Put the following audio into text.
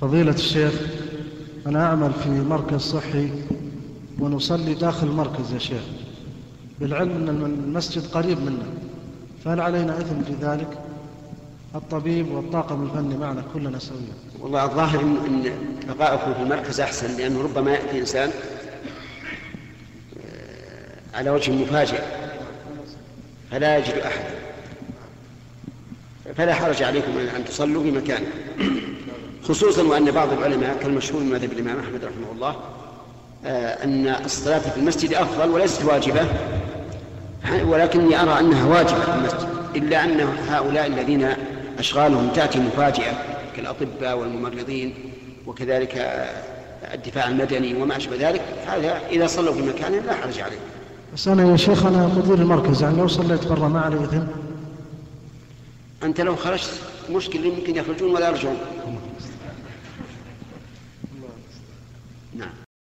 فضيلة الشيخ أنا أعمل في مركز صحي ونصلي داخل المركز يا شيخ. بالعلم أن المسجد قريب منا فهل علينا إثم في ذلك؟ الطبيب والطاقم الفني معنا كلنا سويا. والله الظاهر ان إن بقاؤكم في المركز أحسن لأنه ربما يأتي إنسان آه، على وجه مفاجئ. فلا يجد احدا فلا حرج عليكم أن تصلوا في مكان. خصوصا وأن بعض العلماء كالمشهور من مذهب الإمام أحمد رحمه الله آه، أن الصلاة في المسجد أفضل وليست واجبة ولكني أرى أنها واجبة في المسجد إلا أن هؤلاء الذين أشغالهم تأتي مفاجئة كالأطباء والممرضين وكذلك الدفاع المدني وما أشبه ذلك هذا إذا صلوا في مكان لا حرج عليه. بس أنا يا شيخ أنا مدير المركز يعني لو صليت برا ما علي إثم أنت لو خرجت مشكل يمكن يخرجون ولا يرجعون. نعم.